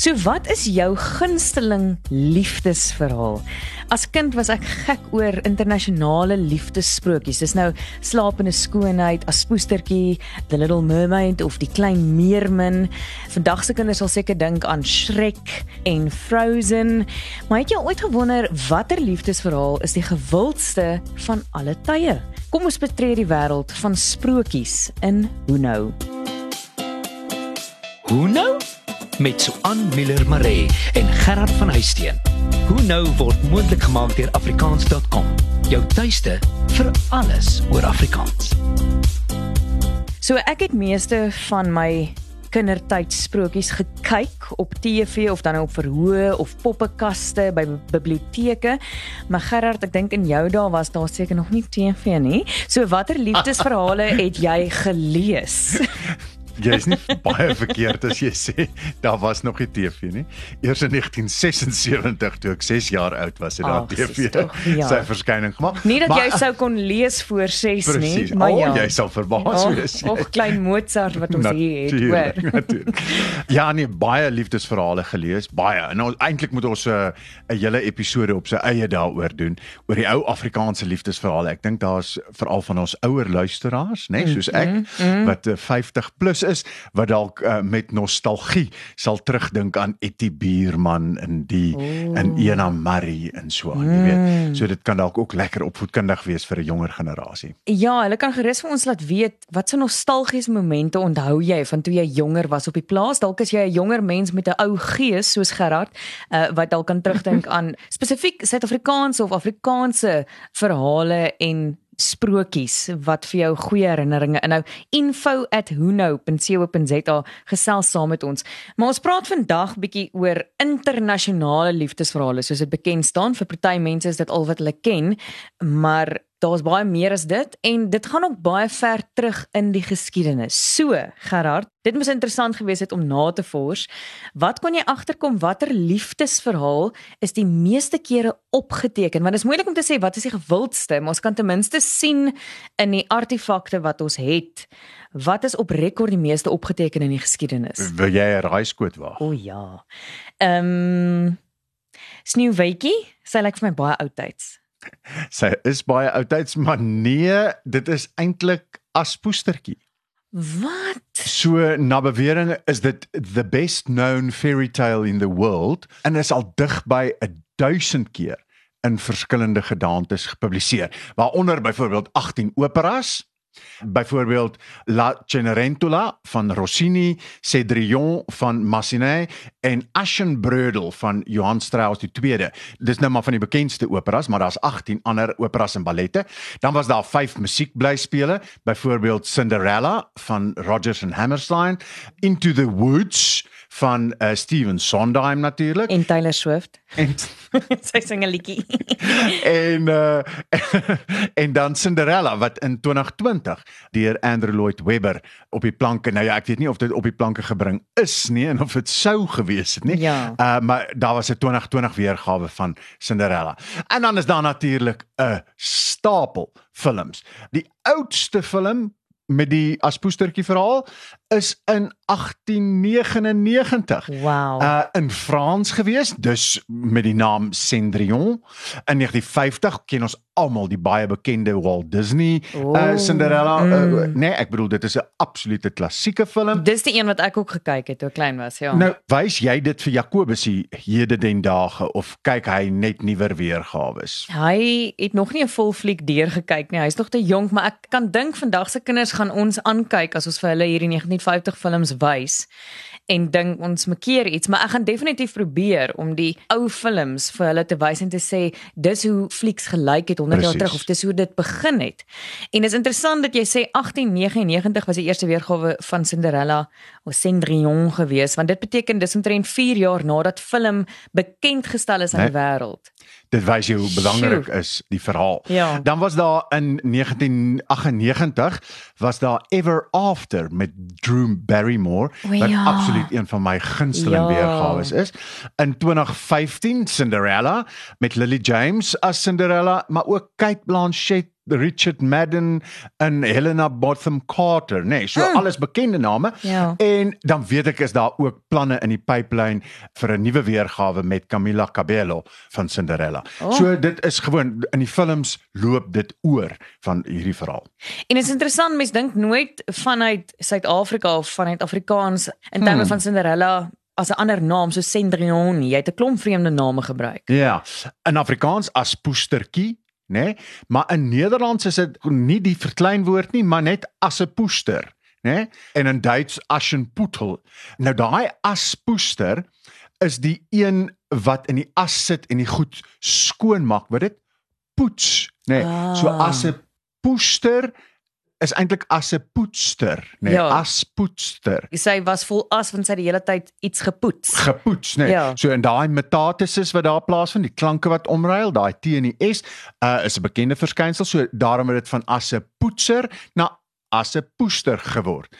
So wat is jou gunsteling liefdesverhaal? As kind was ek gek oor internasionale liefdessprokies. Dis nou Slapende skoonheid, Aspoestertjie, The Little Mermaid of Die Klein Meermin. Vandag se kinders sal seker dink aan Shrek en Frozen. Maar het jy ooit gewonder watter liefdesverhaal is die gewildste van alle tye? Kom ons betree die wêreld van sprokies in Hoe nou? Hoe nou? Met Suan Miller Maree en Gerard van Huisteen. Hoe nou word moontlik gemaak deur afrikaans.com. Jou tuiste vir alles oor Afrikaans. So ek het meeste van my kindertyd sprokies gekyk op TV of dan op verhoë of poppekaste by biblioteke. Maar Gerard, ek dink in jou dae was daar seker nog nie TV nie. So watter liefdesverhale het jy gelees? Jy's nie baie verkeerd as jy sê daar was nog nie TV nie. Eers in 1976 toe ek 6 jaar oud was het daar TV toch, ja. sy verskyning gemaak. Nie dat maar, jy sou kon lees voor 6 precies, nie, maar oh, ja. jy sal verbaas oh, wees. Och klein Mozart wat ons hier het, hoor. ja, nee, baie liefdesverhale gelees, baie. En nou eintlik moet ons 'n uh, hele episode op sy eie daaroor doen oor die ou Afrikaanse liefdesverhale. Ek dink daar's veral van ons ouer luisteraars, nê, nee, soos ek mm -hmm. wat uh, 50 plus is wat dalk uh, met nostalgie sal terugdink aan Etty Buurman en die oh. en Ena Marie en so aan, mm. jy weet. Mm. So dit kan dalk ook lekker opvoedkundig wees vir 'n jonger generasie. Ja, hulle kan gerus vir ons laat weet wat se nostalgiese momente onthou jy van toe jy jonger was op die plaas? Dalk is jy 'n jonger mens met 'n ou gees soos Gerard, uh, wat dalk kan terugdink aan spesifiek Suid-Afrikaanse of Afrikaanse verhale en sprokies wat vir jou goeie herinneringe inhou. info@hunou.co.za gesels saam met ons. Maar ons praat vandag bietjie oor internasionale liefdesverhale soos dit bekend staan. Vir party mense is dit al wat hulle ken, maar daar's baie meer as dit en dit gaan ook baie ver terug in die geskiedenis. So, Gerard, dit moes interessant gewees het om na te vors. Wat kon jy agterkom watter liefdesverhaal is die meeste kere opgeteken? Want dit is moeilik om te sê wat is die gewildste, maar ons kan ten minste sien in die artefakte wat ons het. Wat is op rekord die meeste opgeteken in die geskiedenis? Wil jy 'n raaiskoot waag? O ja. Ehm um, Sneeuwwitjie, sy lyk vir my baie oudtyds. Sy is baie oudtyds, maar nee, dit is eintlik aspoestertjie. Wat? So na bewering is dit the best known fairy tale in the world en is al dig by 1000 keer in verskillende gedaantes gepubliseer, waaronder byvoorbeeld 18 operas, Byvoorbeeld La Cenerentola van Rossini, Cedrillon van Massenet en Aschenbrödel van Johann Strauss II. Dis nou maar van die bekendste operas, maar daar's 18 ander operas en ballette. Dan was daar vyf musiekblyspele, byvoorbeeld Cinderella van Rodgers and Hammerstein, Into the Woods van uh, Steven Sondheim natuurlik en Taylor Swift. En sy sing 'n liedjie. En uh, en dan Cinderella wat in 2020 deur Andrew Lloyd Webber op die planke nou ja ek weet nie of dit op die planke gebring is nie en of dit sou gewees het nie ja. uh, maar daar was 'n 2020 weergawe van Cinderella. En dan is daar natuurlik 'n stapel films. Die oudste film met die aspoestertjie verhaal is in 1899. Wow. Uh in Frans gewees, dus met die naam Cendrillon. In 1950 ken ons almal die baie bekende Walt Disney oh, uh Cinderella. Uh, mm. Uh, nee, ek bedoel dit is 'n absolute klassieke film. Dis die een wat ek ook gekyk het toe ek klein was, ja. Nou, wys jy dit vir Jakobus hede den dae of kyk hy net nuwer weergawe? Hy het nog nie 'n vol fliek deur gekyk nie. Hy's nog te jonk, maar ek kan dink vandag se kinders gaan ons aankyk as ons vir hulle hierdie 1950 films wys en dink ons maak keer iets, maar ek gaan definitief probeer om die ou films vir hulle te wys en te sê dis hoe flieks gelyk het 100 jaar terug of dis hoe dit begin het. En is interessant dat jy sê 1899 was die eerste weergawe van Cinderella of Cendrillon gewees, want dit beteken dis omtrent 4 jaar nadat film bekend gestel is aan nee. die wêreld dit wys jy hoe belangrik is die verhaal. Ja. Dan was daar in 1998 was daar Ever After met Drew Barrymore o, wat ja. absoluut een van my gunsteling ja. weergawe is. In 2015 Cinderella met Lily James as Cinderella, maar ook Kate Blanchett Richard Madden en Helena Bonham Carter, nee, so Mm. alles bekende name. Ja. En dan weet ek is daar ook planne in die pipeline vir 'n nuwe weergawe met Camila Cabello van Cinderella. Oh. So dit is gewoon in die films loop dit oor van hierdie verhaal. En dit is interessant, mense dink nooit vanuit Suid-Afrika of vanuit Afrikaans in terme Hmm. van Cinderella as 'n ander naam so Cendrillon. Jy het 'n klomp vreemde name gebruik. Ja, in Afrikaans as poestertjie, nê? Nee? Maar in Nederlands is dit nie die verkleinwoord nie, maar net as 'n poester, nê? Nee? En in Duits Aschenputtel. Nou daai aspoester is die een wat in die as sit en die goed skoon maak, wat dit poets, nê? Nee? Ah. So as 'n poester is eintlik as 'n poetster, nê? Nee? Ja. Aspoetster. Sy was vol as want sy het die hele tyd iets gepoets. gepoets nê. Nee. Ja. So in daai metatesis wat daar plaasvind, die klanke wat omruil, daai T en die S, uh is 'n bekende verskynsel. So daarom het dit van as 'n poetser na as 'n poester geword.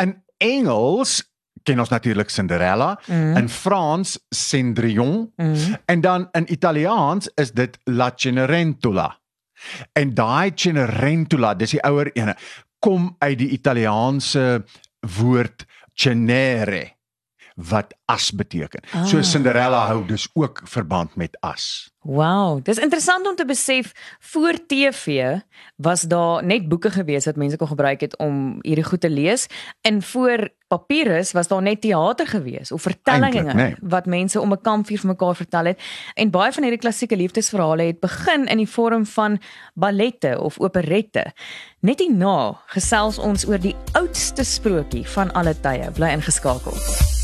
In Engels ken ons natuurlik Cinderella, Mm. in Frans Cendrillon Mm. en dan in Italiaans is dit La Cenerentola. En daai Cenerentola, dis die ouer ene, kom uit die Italiaanse woord cenere wat as beteken. Ah. So Cinderella hou dus ook verband met as. Wow, dis interessant om te besef voor TV was daar net boeke gewees wat mense kon gebruik het om hierdie goed te lees en voor papierus was daar net teater gewees of vertellings Eintlik, nee. wat mense om 'n kampvuur vir mekaar vertel het en baie van hierdie klassieke liefdesverhale het begin in die vorm van ballette of operette. Net hierna gesels ons oor die oudste sprokie van alle tye. Bly ingeskakel.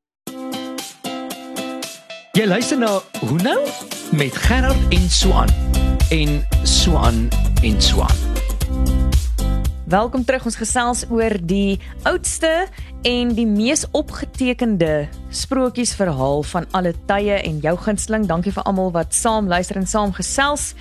Jy luister na Hoe nou met Gerard en Swan en Swan en Swan. Welkom terug ons gesels oor die oudste en die mees opgetekende sprokiesverhaal van alle tye en jou gunsteling. Dankie vir almal wat saam luister en saam gesels.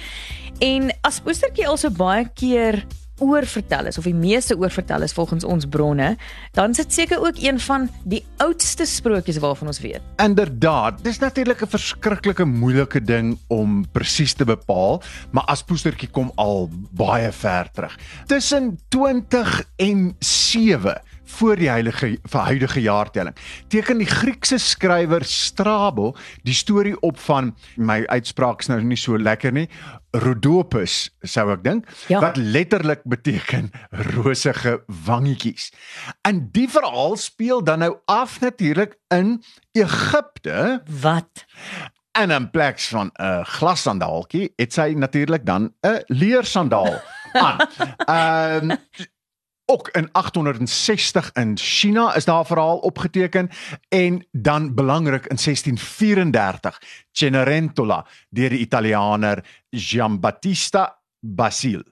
En as poestertjie also baie keer oorvertel is of die meeste oorvertel is volgens ons bronne, dan is dit seker ook een van die oudste sprokies waarvan ons weet. Inderdaad, dis natuurlik 'n verskriklike moeilike ding om presies te bepaal, maar as poestertjie kom al baie ver terug. Tussen 20 en 7 voor die heilige vir huidige jaartelling. Teken die Griekse skrywer Strabo die storie op van my uitspraak is nou nie so lekker nie. Rhodopus sou ek dink Ja. wat letterlik beteken rosige wangetjies. En die verhaal speel dan nou af natuurlik in Egipte Wat? en in plek van 'n glassandaaltjie het sy natuurlik dan 'n leersandaal aan. Ehm ook in 860 in China is daar 'n verhaal opgeteken en dan belangrik in 1634 Cenerentola deur die Italianer Giambattista Basile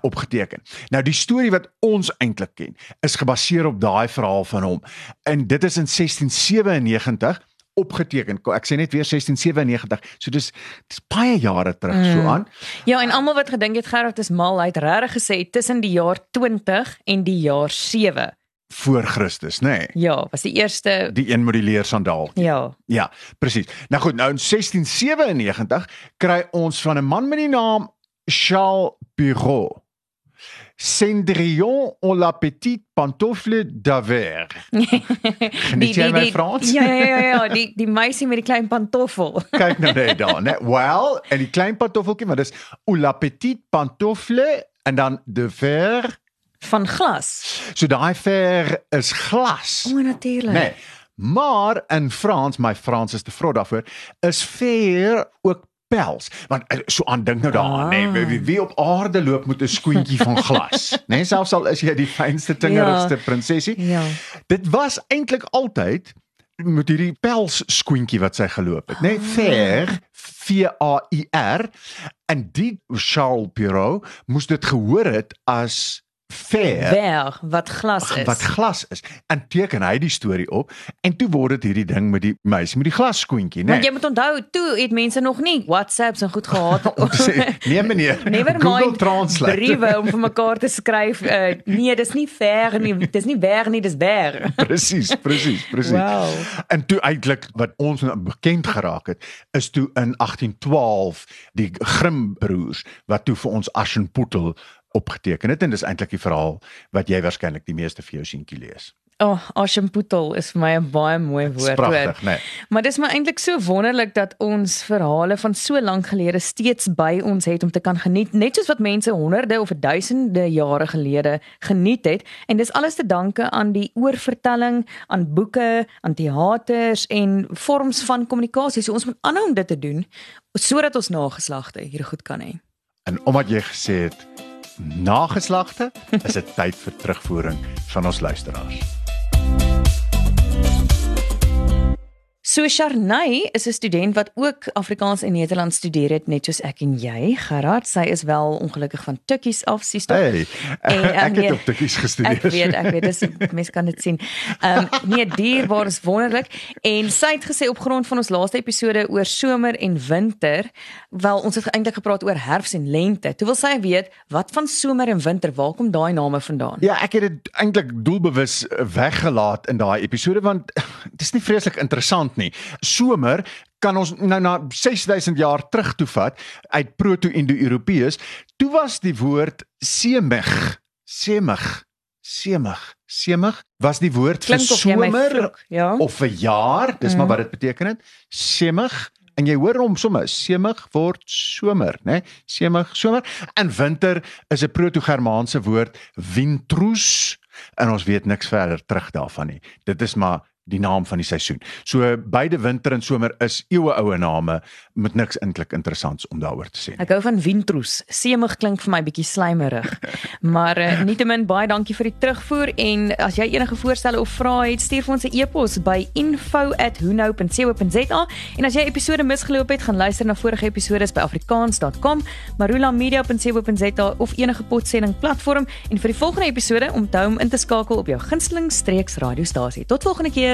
opgeteken. Nou die storie wat ons eintlik ken is gebaseer op daai verhaal van hom. En dit is in 1697 opgeteken. Ek sê net weer 1697. So dis dis baie jare terug mm. so aan. Ja, en almal wat gedink het Gerard is mal, hy het regtig gesê tussen die jaar 20 en die jaar 7. voor Christus, nê? Nee. Ja, was die eerste Die een met die leersandaal. Ja. Ja, presies. Nou goed, nou in 1697 kry ons van 'n man met die naam Charles Bureau. Cendrillon en la petite pantoufle d'Aver. Geniet jy my Frans? Ja ja ja ja, die die meisie met die klein pantoffel. Kyk nou net daar, né? Well, en die klein pantoffeltjie, maar dis ou la petite pantoufle en dan de verre. van glas. So daai ver is glas. O, natuurlik. Nee. Maar in Frans, my Frans is te vrot daarvoor, is ver ook pels. Want eh, so aan dink nou daar, Ah. nee, wie, wie op aarde loop met 'n skoentjie van glas, nê? Nee, selfs al is jy die fynste tingerigste Ja. prinsesie. Ja. Dit was eintlik altyd met hierdie pels skoentjie wat sy geloop het, né? Nee, ver V A I R en die Charles Perrault moes dit gehoor het as ver Ver wat glas is. wat glas is en teken hy die storie op en toe word dit hierdie ding met die meisie met die glasskoentjie nê Want jy moet onthou, toe het mense nog nie WhatsApps en goed gehad sê nee meneer Never Google mind Translate briewe om vir mekaar te skryf. Uh, nee, dis nie ver nie, dis nie ver nie, dis ber. presies presies presies Wow. en toe eintlik wat ons nou bekend geraak het is toe in 1812 die Grimm broers wat toe vir ons Aschenputtel opgeteken het en dis eintlik die verhaal wat jy waarskynlik die meeste vir jou seentjie lees. O, oh, Aschenputtel is vir my 'n baie mooi woord. pragtig, né? Maar dis maar eintlik so wonderlik dat ons verhale van so lank gelede steeds by ons het om te kan geniet, net soos wat mense honderde of duisende jare gelede geniet het. En dis alles te danke aan die oorvertelling, aan boeke, aan teaters en vorms van kommunikasie. So ons moet aanhou om dit te doen sodat ons nageslagte hier goed kan hê. En omdat jy gesê het nageslagte, is dit tyd vir terugvoering van ons luisteraars. So Sharnay is 'n student wat ook Afrikaans en Nederlands studeer het net soos ek en jy. Gerard, sy is wel ongelukkig van Tukkies af, sies tog. Hey, En, ek um, het nee, op tikkies gestudeer. Ek weet, ek weet, dis mense kan dit sien. Ehm um, nee, dierbaar is wonderlik en sy het gesê op grond van ons laaste episode oor somer en winter, wel ons het eintlik gepraat oor herfs en lente. Toe wil sy weet wat van somer en winter, waar kom daai name vandaan? Ja, ek het dit eintlik doelbewus weggelaat in daai episode want dit is nie vreeslik interessant nie. Somer kan ons nou na 6000 jaar terug toe vat uit proto-indo-europeërs. Toe was die woord semig, semig, semig, semig was die woord vir Klink of somer vloek, ja. of vir jaar, dis maar wat dit beteken het. Semig en jy hoor hom sommer semig word somer, né? Semig somer en winter is 'n proto-germaanse woord wintrus en ons weet niks verder terug daarvan nie. Dit is maar die naam van die seisoen. So beide winter en somer is eeue oue name met niks eintlik interessants om daaroor te sê. Ek hou van Wintrus. Semig klink vir my bietjie slijmerig. Maar uh, nietemin baie dankie vir die terugvoer en as jy enige voorstelle of vrae het, stuur vir ons 'n e-pos by info@hunou.co.za en as jy episode misgeloop het, gaan luister na vorige episode by afrikaans.com, marulamedia.co.za of enige potsending platform en vir die volgende episode onthou om in te skakel op jou gunsteling streeks radiostasie. Tot volgende keer.